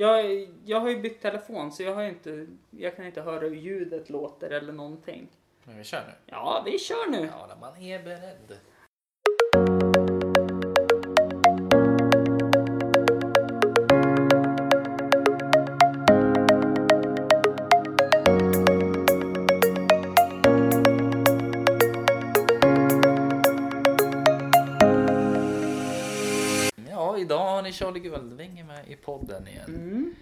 Jag, jag har ju bytt telefon så jag, har inte, jag kan inte höra hur ljudet låter eller någonting. Men vi kör nu. Ja, vi kör nu. Ja, när man är beredd. Charlie Guldvinge med i podden igen. Mm.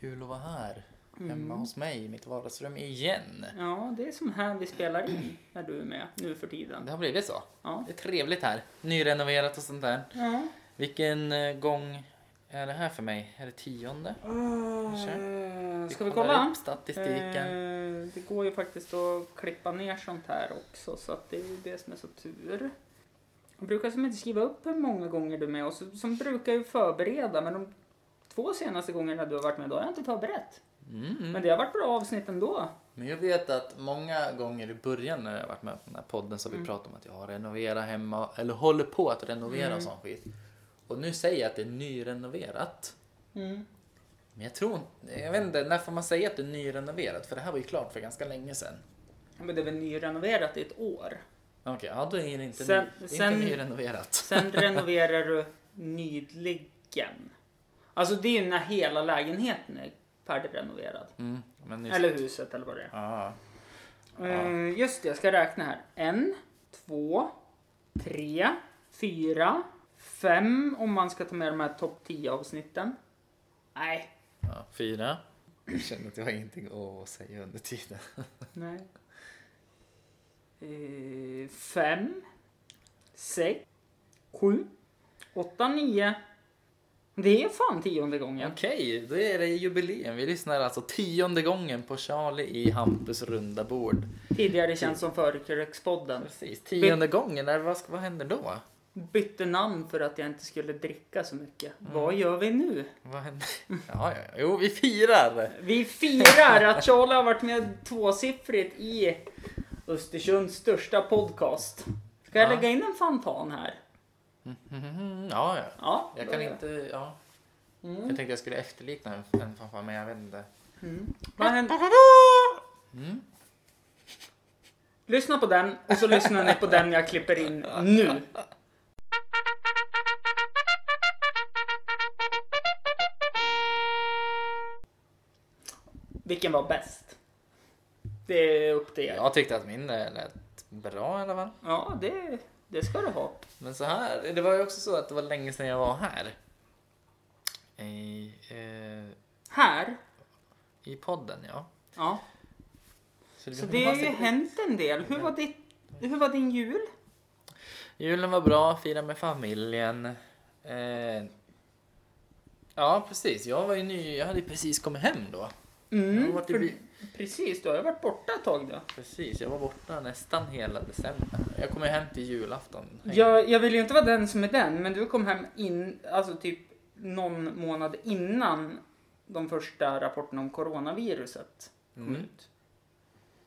Kul att vara här. Hemma hos mig i mitt vardagsrum igen. Ja, det är som här vi spelar in när du är med nu för tiden. Det har blivit så. Ja. Det är trevligt här. Nyrenoverat och sånt där. Ja. Vilken eh, gång är det här för mig? Är det tionde? Uh, ska vi kollar kolla? upp statistiken. Eh, det går ju faktiskt att klippa ner sånt här också så att det är ju det som är så tur. Jag brukar som inte skriva upp hur många gånger du är med och så, som brukar ju förbereda men de två senaste gångerna du har varit med då har jag inte förberett. Mm. Men det har varit bra avsnitt ändå. Men jag vet att många gånger i början när jag har varit med på den här podden så har vi Mm. pratat om att jag har renoverat hemma eller håller på att renovera Mm. och sån skit. Och nu säger jag att det är nyrenoverat. Mm. Men jag tror jag vet inte, när får man säga att det är nyrenoverat? För det här var ju klart för ganska länge sedan. Men det är väl nyrenoverat i ett år. Okej, ja då är det inte, Sen- ny, sen- inte nyrenoverat. Sen renoverar du nyligen. Alltså det är ju när hela lägenheten är färdigrenoverad. Mm, Eller huset eller vad det är. ja. Eh, just det, jag ska räkna här. En, två, tre, fyra, fem om man ska ta med de här topp 10 avsnitten. Nej, Ja, fyra. Jag känner att jag har ingenting att säga under tiden. nej. Eh, fem, sex, sju, åtta, nio. Det är fan tionde gången. Okej, då är det jubileum. Vi lyssnar alltså tionde gången på Charlie i Hampus runda bord. Tidigare känd som Förkrökspodden. Precis, tionde gången. Där, vad, vad händer då? Bytte namn för att jag inte skulle dricka så mycket. Mm. Vad gör vi nu? Vad händer? Ja, ja. Jo, vi firar! Vi firar att Charlie har varit med tvåsiffrigt i Östersunds största podcast. Ska jag Ja. lägga in en fanfan här? Ja, ja. Ja. Jag kan inte, ja. Mm. Jag tänkte jag skulle efterlikna en, en fanfar, men jag vet inte. Mm. Mm. Lyssna på den och så lyssnar ni på den jag klipper in nu. Vilken var bäst? Det är upp till er. Jag tyckte att min eh, lät bra i alla fall. Ja, det, det ska du ha. Men så här, det var ju också så att det var länge sedan jag var här. I, eh, Här. i podden, ja. Ja. Så Så det har ju hänt en del. Hur var, ditt, hur var din jul? Julen var bra, fira med familjen. Eh, ja, precis. Jag var ju ny, jag hade precis kommit hem då. Mm, varit för, precis, du har ju varit borta ett tag då. Precis, jag var borta nästan hela december. Jag kom ju hem till julafton. Jag, jag vill ju inte vara den som är den, men du kom hem in, alltså typ någon månad innan de första rapporterna om coronaviruset kom Mm. ut.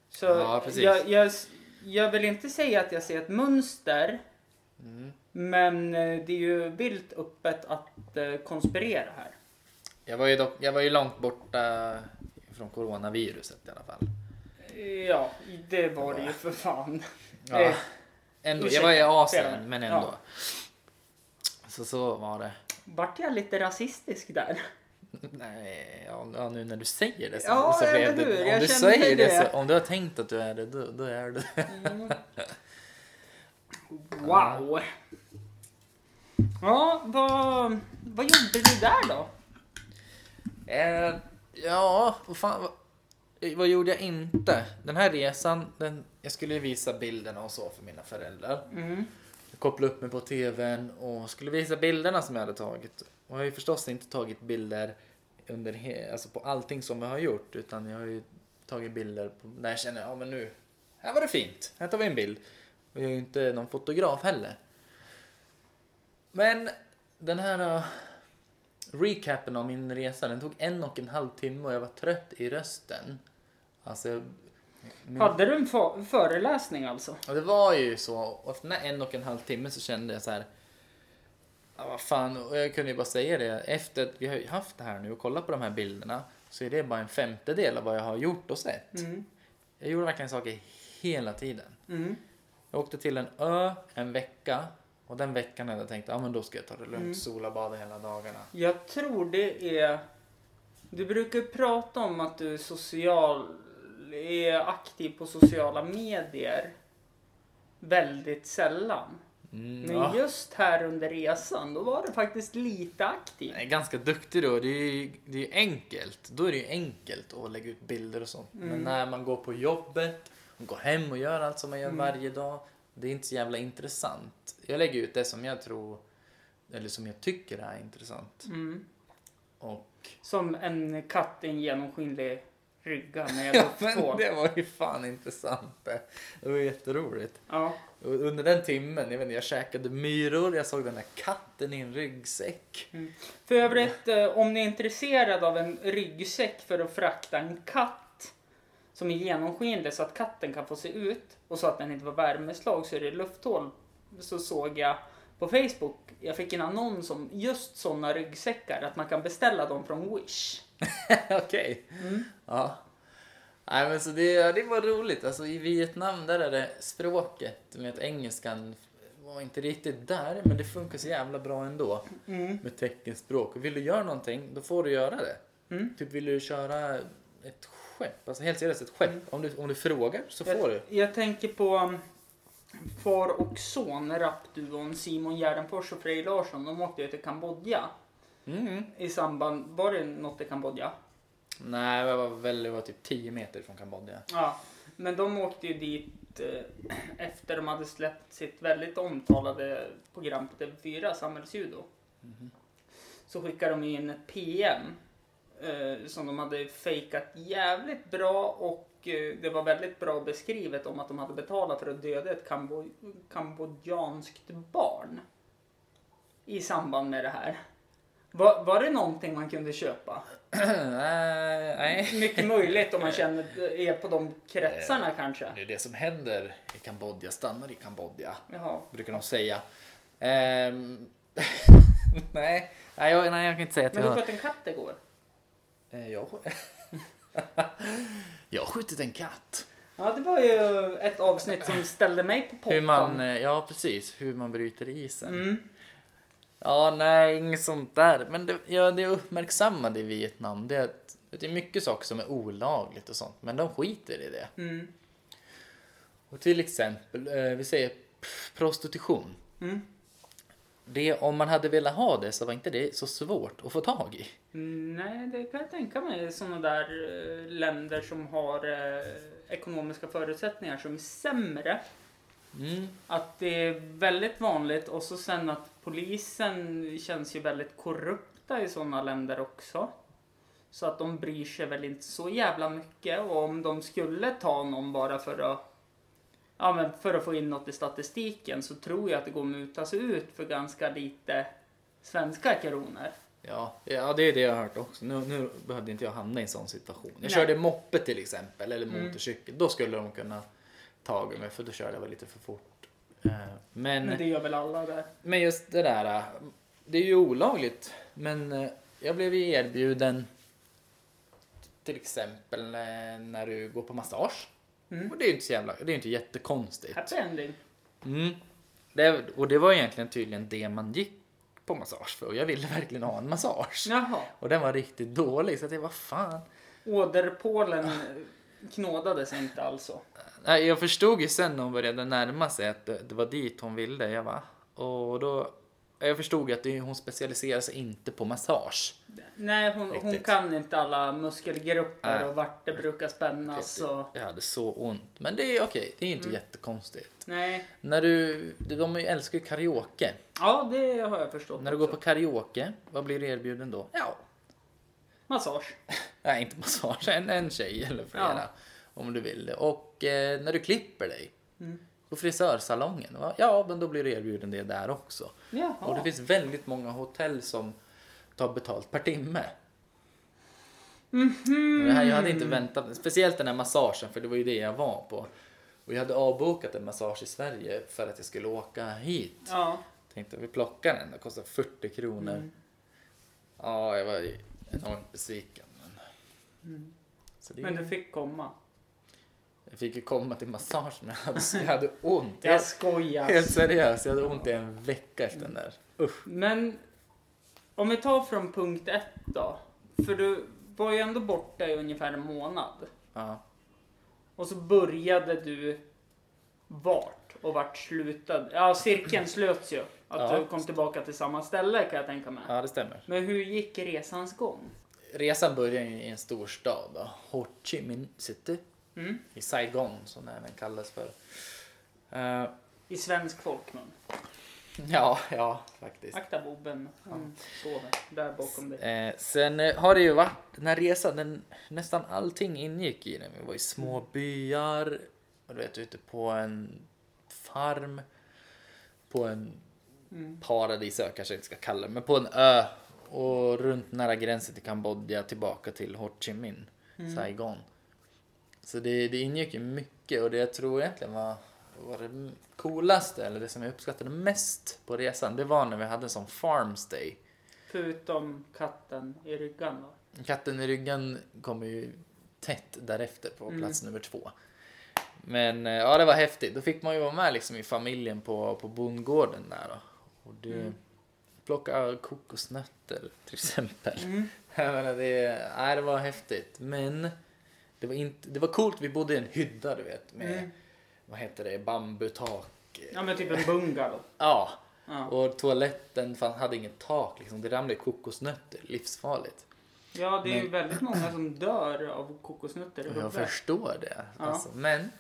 Så Ja, jag, jag, jag vill inte säga att jag ser ett mönster, Mm. men eh, det är ju vilt öppet att eh, konspirera här. Jag, var ju dock, jag var ju långt borta från coronaviruset i alla fall. Ja, det var det ju för fan. Ja, Eh, ändå, jag var i. Asien, men ändå. Ja. Så så var det. Vart jag lite rasistisk där? Nej, ja, nu när du säger det så, Ja, så blev hur? det. Om Jag du säger det, det. så, om du har tänkt att du är det, då, då är du det. Mm. Wow! Ja, vad, vad gjorde du där då? Eh, ja, vad fan. Vad, vad gjorde jag inte? Den här resan, den, jag skulle ju visa bilderna och så för mina föräldrar. Mm. Jag kopplade upp mig på tvn och skulle visa bilderna som jag hade tagit. Och jag har ju förstås inte tagit bilder under alltså på allting som jag har gjort. Utan jag har ju tagit bilder på, där jag känner, ja men nu, här var det fint. Här tar vi en bild. Och jag är ju inte någon fotograf heller. Men den här recapen av min resa, den tog en och en halv timme och jag var trött i rösten. Alltså, min- Hade du en föreläsning alltså? och det var ju så, och efter den här en och en halv timme så kände jag så här. Ja, vad fan, och jag kunde ju bara säga det. Efter att vi har haft det här nu och kollat på de här bilderna så är det bara en femtedel av vad jag har gjort och sett. Mm. Jag gjorde verkligen saker hela tiden. Mm. Jag åkte till en ö en vecka och den veckan hade jag tänkt ja men då ska jag ta det lugnt, Mm. sola, bada hela dagarna. Jag tror det är... Du brukar prata om att du är social, är aktiv på sociala medier väldigt sällan. Mm, Men ja. just här under resan, då var du faktiskt lite aktiv. Jag är ganska duktig då. Det är ju det är enkelt. Då är det ju enkelt att lägga ut bilder och sånt. Men Mm. när man går på jobbet går hem och gör allt som man gör Mm. varje dag. Det är inte så jävla intressant. Jag lägger ut det som jag tror, eller som jag tycker är intressant. Mm. Och... Som en katt i en genomskinlig rygga med Ja men det var ju fan intressant det. Det var jätteroligt. Ja. Under den timmen, jag vet inte, jag käkade myror, jag såg den där katten i en ryggsäck. För övrigt, eh, om ni är intresserade av en ryggsäck för att frakta en katt som är genomskinlig så att katten kan få se ut och så att den inte var värmeslag så är det lufthål. Så såg jag på Facebook, jag fick en annons om just sådana ryggsäckar, att man kan beställa dem från Wish. Okej. Mm. Ja. Nej men så det, det var roligt. Alltså i Vietnam där är det språket med engelskan var inte riktigt där men det funkar så jävla bra ändå Mm. med teckenspråk. Och vill du göra någonting då får du göra det. Mm. Typ vill du köra ett skepp, alltså helt seriöst ett skepp. Om, du, om du frågar så får du. Jag, jag tänker på um, far och son, rapduon Simon Gärdenfors och Frej Larsson. De åkte ju till Kambodja Mm. i samband, var det något i Kambodja? Nej, det var väl det var typ 10 meter från Kambodja. Ja, men de åkte ju dit eh, efter de hade släppt sitt väldigt omtalade program på TV4, Samhällsjudo. Så skickade de in ett PM eh, som de hade fejkat jävligt bra och eh, det var väldigt bra beskrivet om att de hade betalat för att döda ett kambo kambodjanskt barn i samband med det här. Var, var det någonting man kunde köpa? Nej. Mycket möjligt om man känner är på de kretsarna kanske. Det är det som händer i Kambodja stannar i Kambodja. Jaha. brukar de säga. Ehm, nej, nej jag, nej, jag kan inte säga att Men du sköt en katt igår? Eh, jag... jag har skjutit en katt. Ja, det var ju ett avsnitt som ställde mig på pottan. Hur man, eh, ja precis, hur man bryter isen. Mm. Ja, nej, inget sånt där. Men det, ja, det uppmärksammade i Vietnam, det är att det är mycket saker som är olagligt och sånt, men de skiter i det. Mm. Och till exempel, eh, vi säger prostitution. Mm. Det, om man hade velat ha det så var inte det så svårt att få tag i. Mm, Nej, det kan jag tänka mig. Sådana där eh, länder som har eh, ekonomiska förutsättningar som är sämre. Mm. Att det är väldigt vanligt och så sen att polisen känns ju väldigt korrupta i sådana länder också. Så att de bryr sig väl inte så jävla mycket och om de skulle ta någon bara för att Ja men för att få in något i statistiken så tror jag att det går att muta sig ut för ganska lite svenska kronor. Ja, ja, det är det jag har hört också. Nu, nu behövde inte jag hamna i en sån situation. Jag Nej. körde moppe till exempel, eller Mm. motorcykel. Då skulle de kunna ta mig, för då körde jag väl lite för fort. Eh, Men, Men det gör väl alla där. men just det där, eh, det är ju olagligt. Men eh, jag blev ju erbjuden till exempel när du går på massage. Mm. Och det är ju inte så jävla, det är inte jättekonstigt. Happy ending. Mm. Det, och det var egentligen tydligen det man gick på massage för. Och jag ville verkligen ha en massage. Jaha. Och den var riktigt dålig så jag var fan. Åderpålen knådades inte alltså. Nej, jag förstod ju sen när hon började närma sig att det, det var dit hon ville. Jag va? Och då. Jag förstod ju att det, hon specialiserar sig inte på massage. Nej, hon, hon kan inte alla muskelgrupper Nej. och vart det brukar spännas och... Jag hade så ont. Men det är okej, det är inte Mm. jättekonstigt. Nej. När du, de älskar ju karaoke. Ja, det har jag förstått När du går också. på karaoke, vad blir du erbjuden då? Ja, Massage. Nej, inte massage. En, en tjej eller flera. Ja. Om du vill det. Och eh, när du klipper dig. Mm. På frisörsalongen. Ja, men då blir du erbjuden det där också. Jaha. Och det finns väldigt många hotell som tar betalt per timme. Det här, jag hade inte väntat. Speciellt den här massagen, för det var ju det jag var på. Och jag hade avbokat en massage i Sverige för att jag skulle åka hit Ja. Tänkte vi plockar den, det kostar 40 kronor. Mm. Ja, jag var enormt besviken. Men, Mm. det, Men du fick komma. Jag fick ju komma till massage men jag hade, jag hade ont. Jag Jag, skojar. helt seriöst, jag hade ont i en vecka efter den där. Usch. Men om vi tar från punkt ett då. För du var ju ändå borta i ungefär en månad. Ja. Och så började du vart och vart slutade. Ja, cirkeln slöts ju. Att Ja. du kom tillbaka till samma ställe kan jag tänka mig. ja, det stämmer. Men hur gick resans gång? Resan började i en stor stad, då. Ho Chi Minh City. Mm. I Saigon som även kallas för. Eh, I svensk folkmun. ja, ja, faktiskt. Akta bobben. Han sover där bakom dig. Eh, sen eh, har det ju varit den här resan, den, nästan allting ingick i den. Vi var i små byar, och du vet ute på en farm, på en Mm. paradisö kanske jag inte ska kalla det, men på en ö och runt nära gränsen till Kambodja tillbaka till Ho Chi Minh, Mm. Saigon. Så det, det ingick ju mycket och det jag tror egentligen var, var det coolaste, eller det som jag uppskattade mest på resan, det var när vi hade som farmstay. Förutom katten i ryggan då. Katten i ryggen kommer ju tätt därefter på Mm. plats nummer två. Men eh, ja, det var häftigt. Då fick man ju vara med liksom i familjen på, på bondgården där då. Och det, Mm. plocka kokosnötter till exempel. Mm. Jag menar, det, nej, det var häftigt. Men det var, inte, det var coolt, vi bodde i en hydda du vet med, Mm. vad heter det, bambutak. Ja men typ en bungalow. Ja, Ja. och toaletten fan, hade inget tak liksom. Det ramlade kokosnötter, livsfarligt. Ja, det är ju Men- väldigt många som dör av kokosnötter i Jag förstår det. Ja. Alltså, men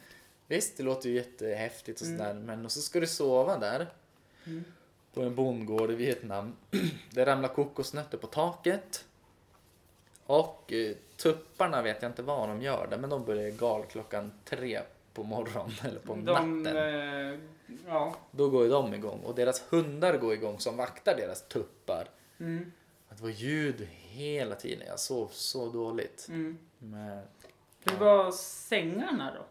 visst, det låter ju jättehäftigt och Mm. sådär. Men och så ska du sova där Mm. på en bondgård i Vietnam. Det ramlar kokosnötter på taket. Och eh, tupparna vet jag inte vad de gör där, men de börjar gal klockan tre på morgonen eller på De, natten. eh, ja. Då går ju de igång och deras hundar går igång som vaktar deras tuppar. Mm. Det var ljud hela tiden. Jag sov så dåligt. Mm. Men Hur var sängarna då?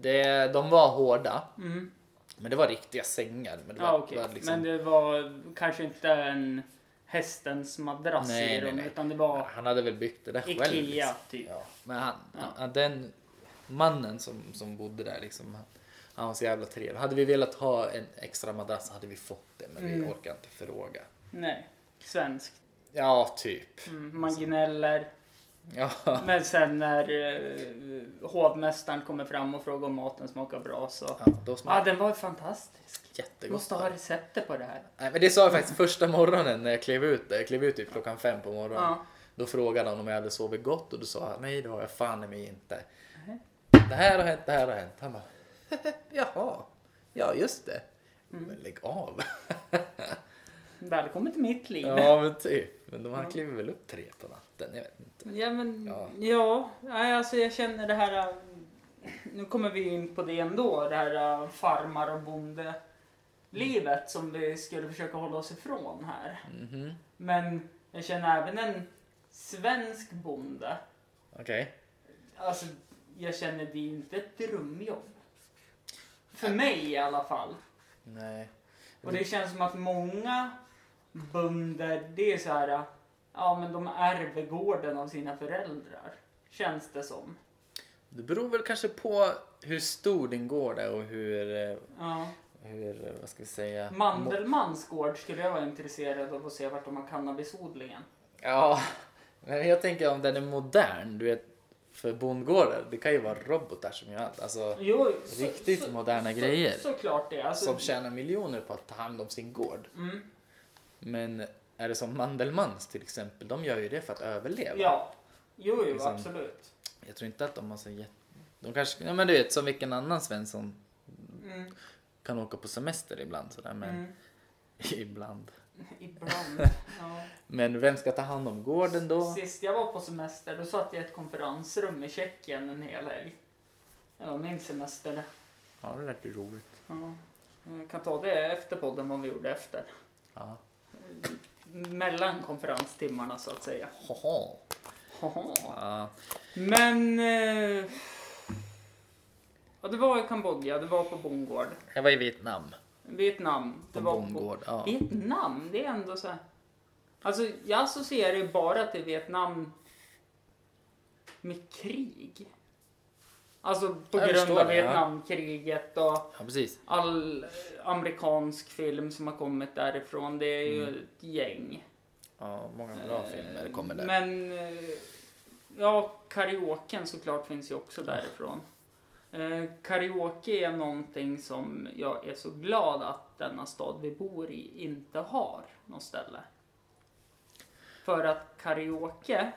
det, de var hårda. Mm. Men det var riktiga sängar. Men det var, Ja, okej. var liksom, Men det var kanske inte en hästens madrass Nej, i nej, dem, nej. utan det var Han hade väl byggt det där själv. Ikea Liksom. typ. Ja. Men han, Ja. han, den mannen som, som bodde där, liksom, han, han var så jävla trevlig. Hade vi velat ha en extra madrass hade vi fått det, men vi Mm. orkar inte fråga. Nej, svenskt. Ja, typ. Mm. Man gnäller. Ja, Men sen när eh, hovmästaren kommer fram och frågar om maten smakar bra så... ja då Ja, smakade den var fantastisk. jättegott. måste ha receptet på det här. Nej, men det sa jag faktiskt första morgonen när jag klev ut. Jag klev ut typ klockan fem på morgonen. Ja. Då frågade han om jag hade sovit gott och då sa jag nej det har jag fan i mig inte. Nej. Det här har hänt, det här har hänt. Han bara jaha, ja just det. Mm. Men lägg av. Välkommen till mitt liv. ja men typ. Men de, han Ja. kliver väl upp tre på natten. Jag vet inte. Ja, men Ja. ja. nej, alltså jag känner det här. äh, Nu kommer vi in på det ändå. Det här äh, farmar och bonde livet som vi skulle försöka hålla oss ifrån här. Mhm. Men jag känner även en svensk bonde. Okej. Alltså, jag känner det är inte ett drömjobb. För mig i alla fall. Nej. Och det känns som att många bönder, det är så här, ja men de ärver gården av sina föräldrar. Känns det som. Det beror väl kanske på hur stor din gård är och hur, eh, Ja. hur eh, vad ska vi säga? Mandelmans gård skulle jag vara intresserad av att se vart de har cannabisodlingen. Ja, men jag tänker om den är modern, du vet, för bondgårdar, det kan ju vara robotar som gör allt. Alltså, Jo, så- Riktigt så- moderna så, grejer. Såklart det. Alltså, som tjänar miljoner på att ta hand om sin gård. mm, Men är det som Mandelmans till exempel, de gör ju det för att överleva. ja, jo, jo Liksom- absolut. Jag tror inte att de har så jätte... De kanske, ja men du vet, som vilken annan Svensson Mm, kan åka på semester ibland sådär, men mm, ibland. ibland. Ja. Men vem ska ta hand om gården då? Sist jag var på semester då satt jag i ett konferensrum i Tjeckien en hel helg. Det var min semester. Ja, det lät ju roligt. Ja. Jag kan ta det efter podden vad vi gjorde efter. Ja. Mellan konferenstimmarna så att säga. Haha. Haha. Ja. Men... Eh, ja, du var i Kambodja, du var på bondgård. Jag var i Vietnam. Vietnam. På Det var bondgård. Ja. Vietnam, det är ändå så här. Alltså, jag associerar ju bara till Vietnam med krig. Alltså på Jag grund av. Vietnamkriget och ja, all amerikansk film som har kommit därifrån. Det är ju Mm. ett gäng. Ja, många bra filmer kommer där. Men eh, ja, karaoken såklart finns ju också därifrån. Eh, karaoke är någonting som jag är så glad att denna stad vi bor i inte har något ställe. För att karaoke,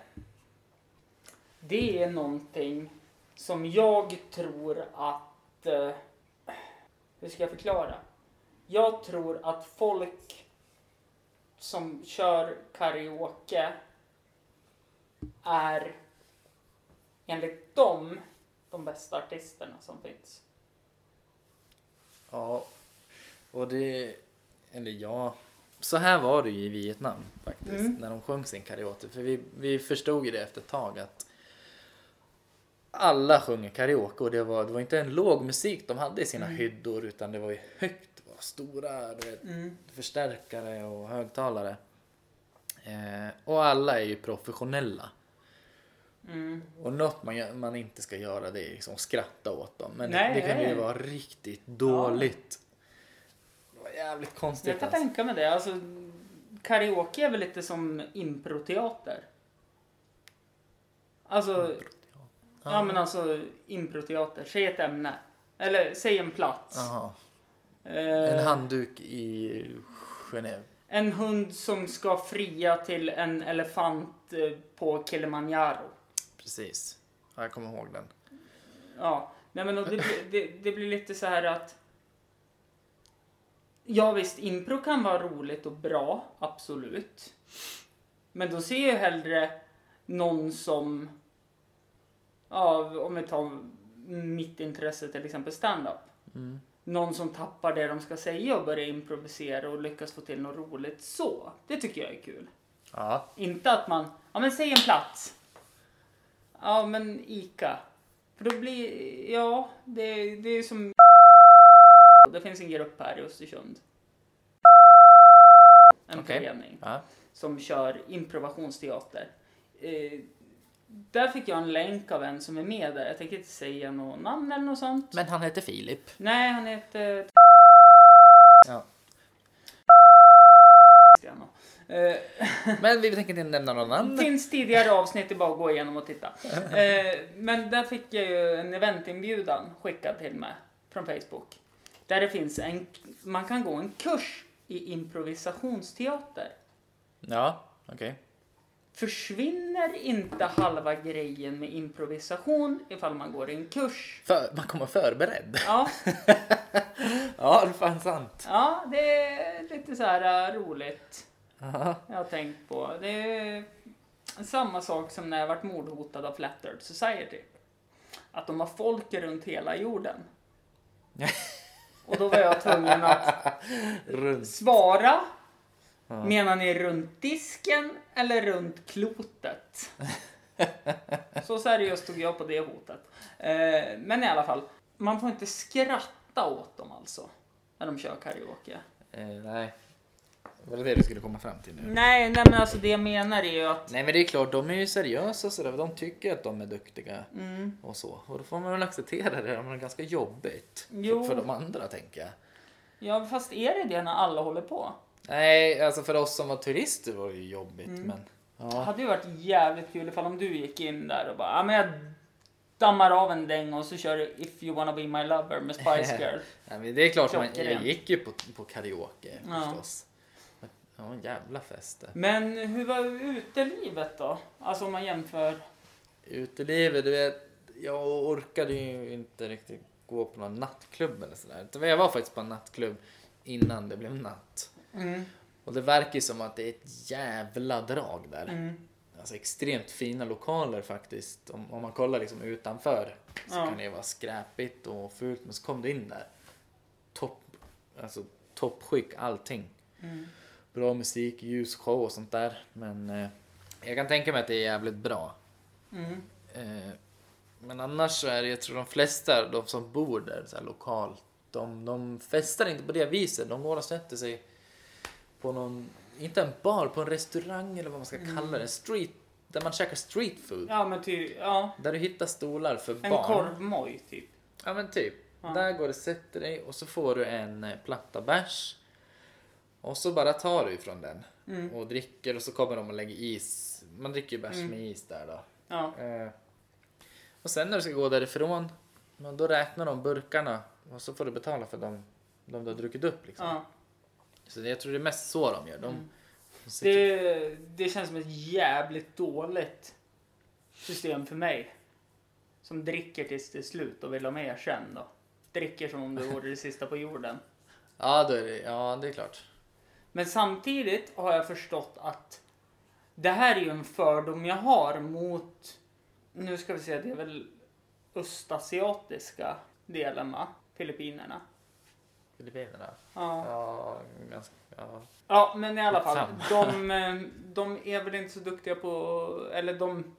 det är någonting som jag tror att... Eh, hur ska jag förklara? Jag tror att folk som kör karaoke är enligt dem de bästa artisterna som finns. Ja, och det... Eller ja... Så här var det ju i Vietnam faktiskt, Mm. när de sjöng sin karaoke. För vi, vi förstod ju det efter ett tag att alla sjunger karaoke och det var, det var inte en låg musik de hade i sina Mm. hyddor utan det var ju högt, det var stora du vet, Mm. förstärkare och högtalare. Eh, och alla är ju professionella. Mm. Och något man, man inte ska göra det är liksom skratta åt dem. Men Nej, det, det kan ju nej. vara riktigt dåligt. Det var jävligt konstigt Jag kan alltså. tänka mig det. Alltså, karaoke är väl lite som improteater? Alltså, ja men alltså improteater. Säg ett ämne. Eller säg en plats. Jaha. Eh, En handduk i Genève. en hund som ska fria till en elefant eh, på Kilimanjaro. Precis. Ja, jag kommer ihåg den. Ja, nej men det, blir- det, det blir lite så här att Ja visst, impro kan vara roligt och bra, absolut. Men då ser jag hellre någon som, ja om vi tar mitt intresse till exempel stand-up. Mm. Någon som tappar det de ska säga och börjar improvisera och lyckas få till något roligt så. Det tycker jag är kul. Ja. Inte att man, ja men säg en plats. Ja men ICA. För då blir, ja det, det är som Det finns en grupp här i Östersund. En Okej. förening ja. som kör improvisationsteater. Eh, där fick jag en länk av en som är med där. Jag tänker inte säga något namn eller något sånt. Men han heter Filip. Nej, han heter... Ja. Eh, Men vi tänker inte nämna några namn. finns tidigare avsnitt, det är bara att gå igenom och titta. Eh, men där fick jag ju en eventinbjudan skickad till mig från Facebook. Där det finns en, man kan gå en kurs i improvisationsteater. Ja, okej. Försvinner inte halva grejen med improvisation ifall man går en kurs? För, man kommer förberedd. Ja, Ja, det är fan sant. ja det är lite så här äh, roligt. Ja. Jag har tänkt på. Det är samma sak som när jag varit mordhotad av Flat Earth Society. Att de har folk runt hela jorden. Och då var jag tvungen att svara. Ja. Menar ni runt disken eller runt klotet? Så seriöst tog jag på det hotet. Eh, men i alla fall, man får inte skratta åt dem alltså. När de kör karaoke. Eh, nej. Var det det du skulle komma fram till nu? Nej, nej men alltså det jag menar är ju att Nej men det är klart, de är ju seriösa sådär. De tycker att de är duktiga Mm. och så. Och då får man väl acceptera det. Det är ganska jobbigt Jo. för, för de andra tänker jag. Ja, fast är det det när alla håller på? Nej, alltså för oss som var turister var det ju jobbigt Mm. men... Det Ja. hade ju varit jävligt kul ifall om du gick in där och bara, ja men jag dammar av en däng och så kör du If you wanna be my lover med Spice Girl. Nej, men det är klart, man, jag gick ju på, på karaoke Ja. förstås. Ja, en jävla fest det. Men hur var utelivet då? Alltså om man jämför. Utelivet, du vet, jag orkade ju inte riktigt gå på någon nattklubb eller sådär. Jag var faktiskt på en nattklubb innan det blev natt. Mm, Och det verkar ju som att det är ett jävla drag där. mm, Alltså extremt fina lokaler faktiskt. Om, om man kollar liksom utanför så Ja. kan det ju vara skräpigt och fult. Men så kom du in där. Topp, alltså toppskick, allting. mm. Bra musik, ljusshow och sånt där. Men eh, jag kan tänka mig att det är jävligt bra. Mm. Eh, men annars så är det, jag tror de flesta, de som bor där så lokalt, De, de festar inte på det viset. De går och sätter sig på någon, inte en bar, på en restaurang eller vad man ska kalla det. Street, där man käkar street food. Ja, men ty, ja. Där du hittar stolar för En barn. korvmoj typ. Ja men typ. Ja. Där går du sätter dig och så får du en eh, platta bärs. Och så bara tar du ifrån den Mm. och dricker och så kommer de och lägger is. Man dricker ju bärs Mm. med is där då. Ja. Eh, och sen när du ska gå därifrån, men då räknar de burkarna och så får du betala för dem de du har druckit upp. Liksom. ja. Så jag tror det är mest så de gör. De, Mm. Det, det känns som ett jävligt dåligt system för mig. Som dricker tills det är slut och vill ha mer sen då. Dricker som om det vore det sista på jorden. ja, då är det, ja, det är klart. Men samtidigt har jag förstått att det här är ju en fördom jag har mot, nu ska vi se, det är väl östasiatiska delen va? Filippinerna. Filippinerna. Ja. Ja, ganska, ja. ja, men i alla fall. De, eh, de är väl inte så duktiga på, eller de,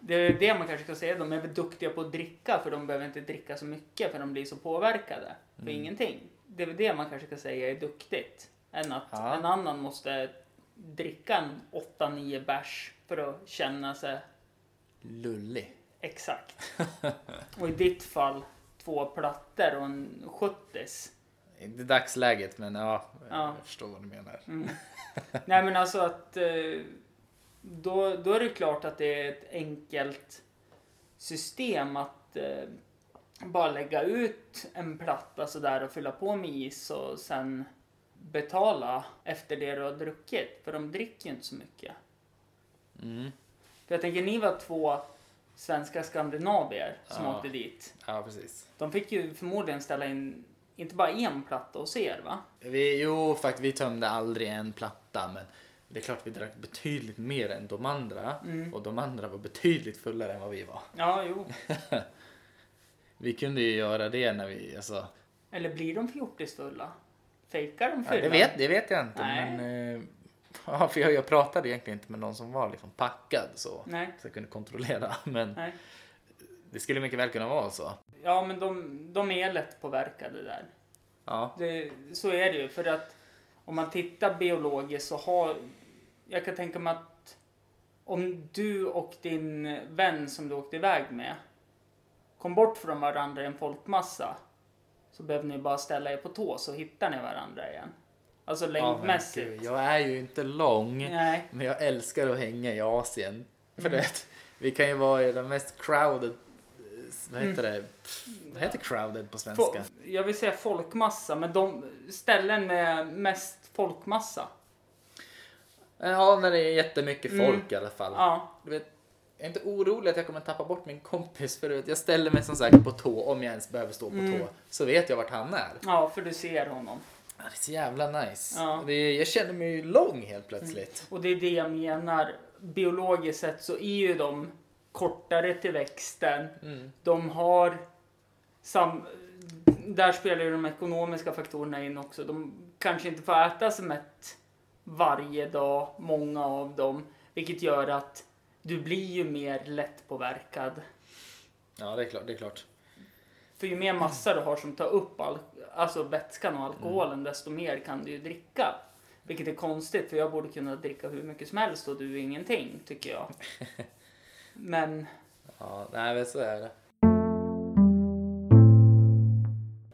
det är det man kanske ska säga, de är väl duktiga på att dricka för de behöver inte dricka så mycket för de blir så påverkade för Mm. ingenting. Det är väl det man kanske ska säga är duktigt. Än att Ja. en annan måste dricka en 8-9 bärs för att känna sig Lullig. exakt. Och i ditt fall två plattor och en 70 Inte dagsläget, men ja, Ja. jag förstår vad du menar. Mm. Nej men alltså att eh, då, då är det klart att det är ett enkelt system att eh, bara lägga ut en platta sådär och fylla på med is och sen betala efter det du har druckit. För de dricker ju inte så mycket. Mm. För jag tänker ni var två svenska skandinavier som Ja. åkte dit. Ja, precis. De fick ju förmodligen ställa in inte bara en platta hos er va? Vi, jo, faktiskt, vi tömde aldrig en platta, men det är klart vi drack betydligt mer än de andra. Mm. Och de andra var betydligt fullare än vad vi var. Ja, jo. Vi kunde ju göra det när vi, alltså, Eller blir de fjortisfulla? Fejkar de ja, fyllan? det, vet, det vet jag inte. Nej. Men, eh, ja, för jag, jag pratade egentligen inte med någon som var liksom packad så, Nej, så jag kunde kontrollera. Men nej. det skulle mycket väl kunna vara så. Ja, men de, de är lätt påverkade där. Ja, Det, så är det ju. För att om man tittar biologiskt så har... Jag kan tänka mig att om du och din vän som du åkte iväg med kom bort från varandra i en folkmassa så behöver ni bara ställa er på tå så hittar ni varandra igen. Alltså ja men längdmässigt. gud, jag är ju inte lång. Nej. Men jag älskar att hänga i Asien. För Mm. du vet, vi kan ju vara i de mest crowded, vad heter det? Vad heter crowded på svenska? Jag vill säga folkmassa, men de ställen med mest folkmassa. Ja, när det är jättemycket Mm. folk i alla fall. Ja, Du vet, jag är inte orolig att jag kommer tappa bort min kompis för du vet, jag ställer mig som sagt på tå, om jag ens behöver stå på Mm. tå, så vet jag vart han är. ja, för du ser honom. Det är så jävla nice. Ja. Det jag känner mig ju lång helt plötsligt. Och det är det jag menar. Biologiskt sett så är ju de kortare till växten. Mm. De har sam... Där spelar ju de ekonomiska faktorerna in också. De kanske inte får äta sig mätt varje dag, många av dem. Vilket gör att du blir ju mer lättpåverkad. Ja, det är klart. Det är klart. För ju mer massa du har som tar upp all, alltså vätskan och alkoholen, Mm. desto mer kan du ju dricka. Vilket är konstigt, för jag borde kunna dricka hur mycket som helst och du ingenting, tycker jag. Men, Ja, nej men så är det.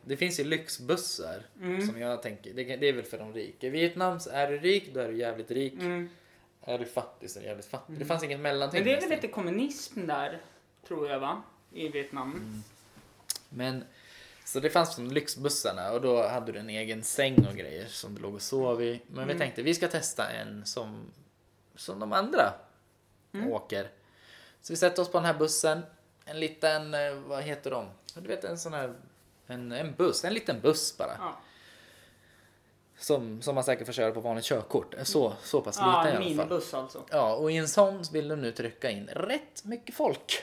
Det finns ju lyxbussar mm, som jag tänker, det, det är väl för de rika. I Vietnam så är du rik, då är du jävligt rik. mm. Är du fattig så är du jävligt fattig. Det fanns inget mellanting. Men det är väl nästan. lite kommunism där, tror jag va? I Vietnam. Mm. Men så det fanns de lyxbussarna och då hade du en egen säng och grejer som du låg och sov i. Men vi Mm. tänkte vi ska testa en som, som de andra Mm. åker. Så vi sätter oss på den här bussen. En liten, eh, vad heter de? Du vet en sån här, en, en buss, en liten buss bara. Ja, Som, som man säkert får köra på vanligt körkort. Så, så pass ja liten en i alla fall. minibuss alltså. Ja, och i en sån vill de nu trycka in rätt mycket folk.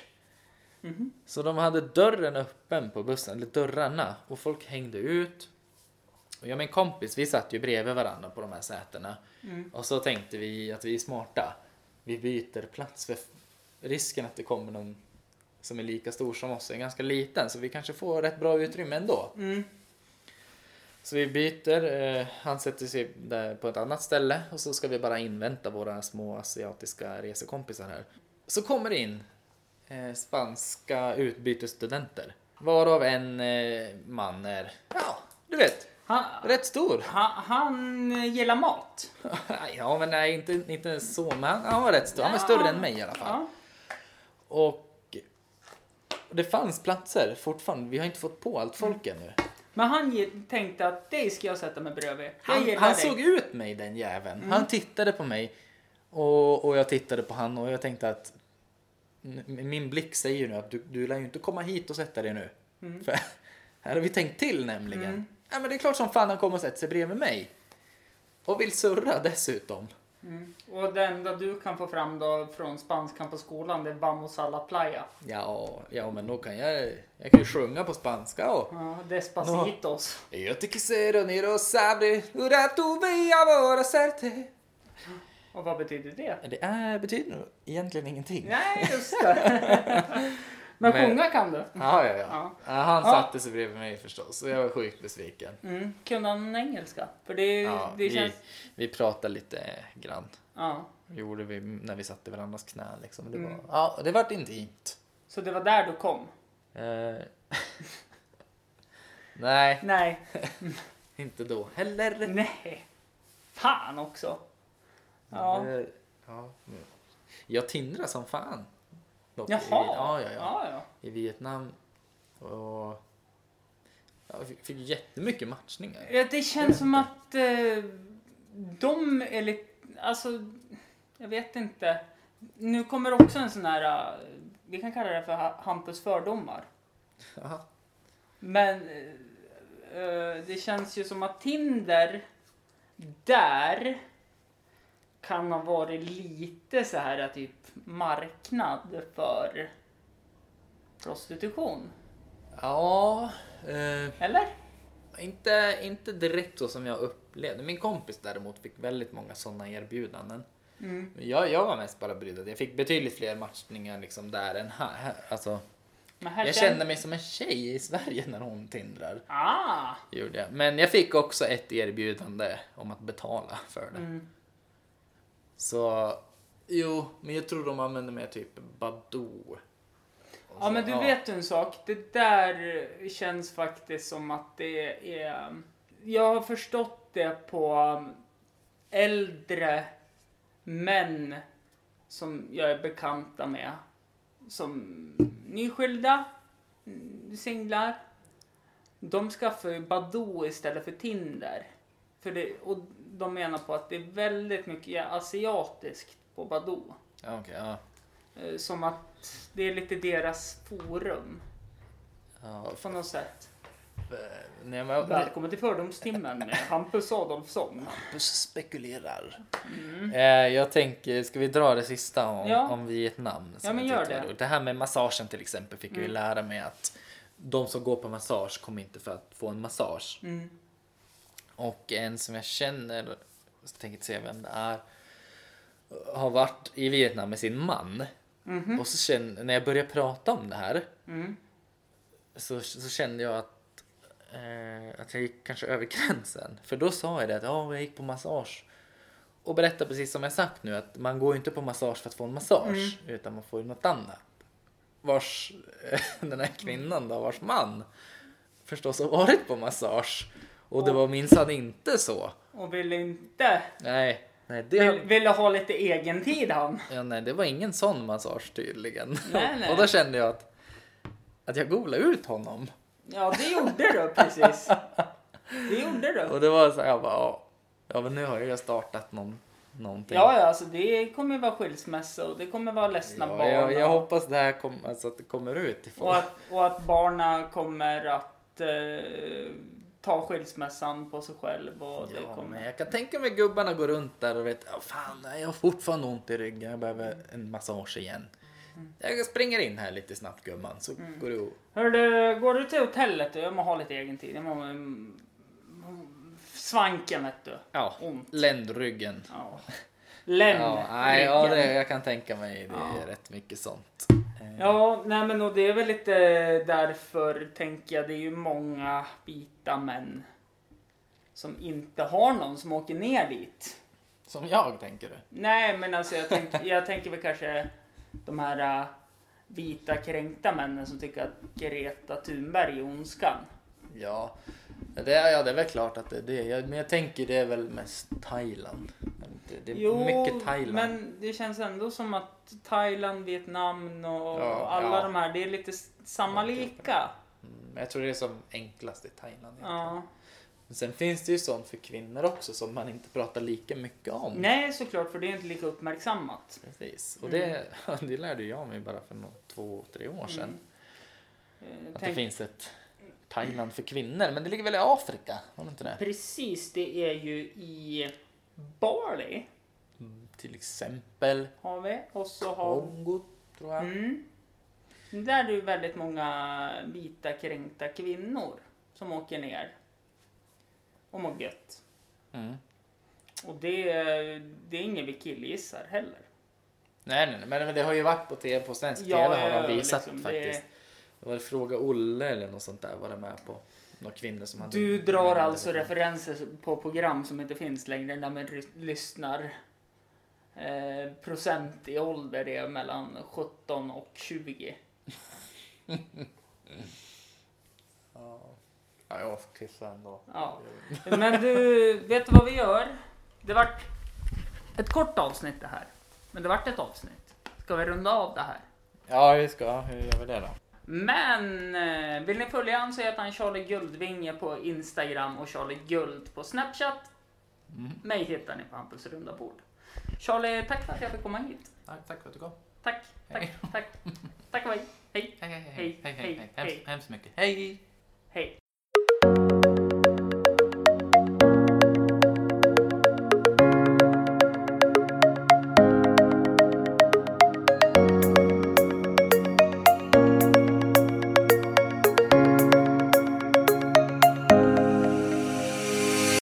Mhm. Så de hade dörren öppen på bussen, eller dörrarna, och folk hängde ut. Och jag och min kompis, vi satt ju bredvid varandra på de här sätena. Mm. Och så tänkte vi att vi är smarta. Vi byter plats för risken att det kommer någon som är lika stor som oss är ganska liten så vi kanske får rätt bra utrymme ändå. Mm. Så vi byter, eh, han sätter sig där på ett annat ställe och så ska vi bara invänta våra små asiatiska resekompisar här. Så kommer det in eh, spanska utbytesstudenter. Varav en eh, man är, ja, du vet, Han, rätt stor. han, han gillar mat. ja, men nej, inte, inte så, men han, han var rätt stor. Han var större än mig i alla fall. Ja. Och det fanns platser fortfarande. Vi har inte fått på allt folk ännu. Men han tänkte att det ska jag sätta mig bredvid. Jag Han, han dig. såg ut mig den jäveln. Mm. Han tittade på mig och, och jag tittade på han och jag tänkte att min blick säger ju nu att du, du lär ju inte komma hit och sätta dig nu. För här har vi tänkt till nämligen. Mm. Ja, men det är klart som fan han kommer och sätter sig bredvid mig. Och vill surra dessutom. Mm. Och det enda du kan få fram då från spanskan på skolan det är vamos a la playa. Ja, ja men då kan jag, jag kan ju sjunga på spanska och Ja, despacitos. Jag te quisiera ni lo sabe ura tu veia vara certe. Och vad betyder det? Det är, betyder nog egentligen ingenting. Nej, just det. Men, Men- sjunga kan du. Ja, ja, ja. Ja. han satte sig bredvid mig förstås och jag var sjukt besviken. Mm. Kunde han engelska? För det, Ja, det känns... vi, vi pratade lite grann. Ja. Det gjorde vi när vi satt i varandras knän. Liksom. Det, Mm. var, ja, det vart intimt. Så det var där du kom? Eh, Nej, Nej. inte då heller. Nej. Fan också. Ja. Eh, ja. Jag tindrar som fan. Dock, i- Jaha. Ja, ja, ja. ja, ja. i Vietnam. Och jag fick, jättemycket matchningar. Ja, Det känns som att eh, de är lite, alltså, jag vet inte. Nu kommer också en sån här, eh, vi kan kalla det för Ha- Hampus fördomar. Ja. Men eh, eh, det känns ju som att Tinder, där kan ha varit lite så här typ marknad för prostitution. Ja, eh, Eller? inte, inte direkt så som jag upplevde. Min kompis däremot fick väldigt många sådana erbjudanden. Mm. Jag, jag var mest bara brydd. Jag fick betydligt fler matchningar liksom där än här. här. Alltså, jag kände mig som en tjej i Sverige när hon tindrar. Ah! Gjorde jag. Men jag fick också ett erbjudande om att betala för det. Mm. Så jo, men jag tror de använder mer typ Badoo. Ja men du vet ju en sak, det där känns faktiskt som att det är... Jag har förstått det på äldre män som jag är bekanta med. Som nyskilda, mm, singlar. De skaffar ju Badoo istället för Tinder. För det, och de menar på att det är väldigt mycket asiatiskt på Badoo. Ja, okej, ja. Eh, Som att det är lite deras forum Ja, på något sätt. f- nej, men, Välkommen till Fördomstimmen med Hampus Adolfsson. Hampus spekulerar. Eh, jag tänker, ska vi dra det sista om, Mm. Ja. om Vietnam? Ja, men gör det. Det här med massagen till exempel fick vi Mm. lära mig att de som går på massage kommer inte för att få en massage. Mm. Och en som jag känner, jag tänker inte säga vem det är, har varit i Vietnam med sin man. Mhm. Och så kände, när jag började prata om det här Mm. så, så kände jag att, eh, att jag gick kanske över gränsen. För då sa jag det att ja, jag gick på massage. Och berättade precis som jag sagt nu att man går ju inte på massage för att få en massage utan man får ju något annat. Vars den här kvinnan då, vars man förstås har varit på massage. Och det var minsann inte så. Och ville inte... Nej, nej det, Vill, ville ha lite egen tid han. ja, nej, det var ingen sån massage tydligen. Nej, nej. Och då kände jag att, att jag golade ut honom. Ja det gjorde du precis. Det gjorde du. Och det var så här, jag bara, ja, men nu har jag startat någon, någonting. Ja, ja, alltså det kommer vara skilsmässa och det kommer vara ledsna Ja, barn. jag, jag hoppas det här kom, alltså att det kommer ut. Och att, och att barnen kommer att eh, ta skilsmässan på sig själv. Och det Ja, kommer... jag kan tänka mig gubbarna går runt där och vet, ja, fan jag har fortfarande ont i ryggen, jag behöver en massage igen. Jag springer in här lite snabbt gumman, så Mm. går du Hörru, går du till hotellet? Jag må ha lite egen tid. Jag må... mm, Svanken vet du. Ja, Ont. ländryggen. Ja. Lem. Ja, nej, ja det, jag kan tänka mig det är Ja. rätt mycket sånt. Ja, nej men och det är väl lite därför tänker jag det är ju många vita män som inte har någon som åker ner dit. Som jag, tänker du? Nej, men alltså jag, tänk, jag tänker väl kanske de här äh, vita kränkta männen som tycker att Greta Thunberg är ondskan. Ja, det är, ja, det är väl klart att det är det. Jag, men jag tänker det är väl mest Thailand. Det, är Jo, mycket Thailand. men det känns ändå som att Thailand, Vietnam och Ja, alla ja. de här, det är lite samma lika. Mm, jag tror det är som enklast i Thailand. Ja. Men sen finns det ju sånt för kvinnor också som man inte pratar lika mycket om. Nej, såklart, för det är inte lika uppmärksammat. Precis. Och Mm. det, det lärde jag mig bara för nå- två, tre år sedan. Mm. Eh, Att tänk- det finns ett Thailand för kvinnor. Men det ligger väl i Afrika? Har det inte det? Precis, det är ju i Bali Mm, till exempel har vi. Och så har Kongo, tror jag. mm. Där är det ju väldigt många vita kränkta kvinnor som åker ner och mår gött. Mm. Och det, det är inget vi killgissar heller. Nej, nej, nej, men det har ju varit på TV, på svensk Ja, TV har de visat liksom, det- faktiskt. Det var Fråga Olle eller något sånt där var det med på. Några kvinnor som hade... Du drar alltså referenser på program som inte finns längre där man lyssnar. Eh, procent i ålder är mellan 17 och 20. Ja, ja jag får kissa ändå. Ja. Men du, vet du vad vi gör? Det vart ett kort avsnitt det här. Men det vart ett avsnitt. Ska vi runda av det här? Ja, vi ska. Hur gör vi det då? Men eh, vill ni följa han så heter han Charlie Guldvinge på Instagram och Charlie Guld på Snapchat. Mm. Mig hittar ni på Hampus runda bord. Charlie, tack för att jag fick komma hit. Tack, tack för att du kom. Tack, tack, tack. Tack och hej. Hej, Hej, hej, Hej, hej, hej. Hemskt, hemskt mycket. Hej! hej.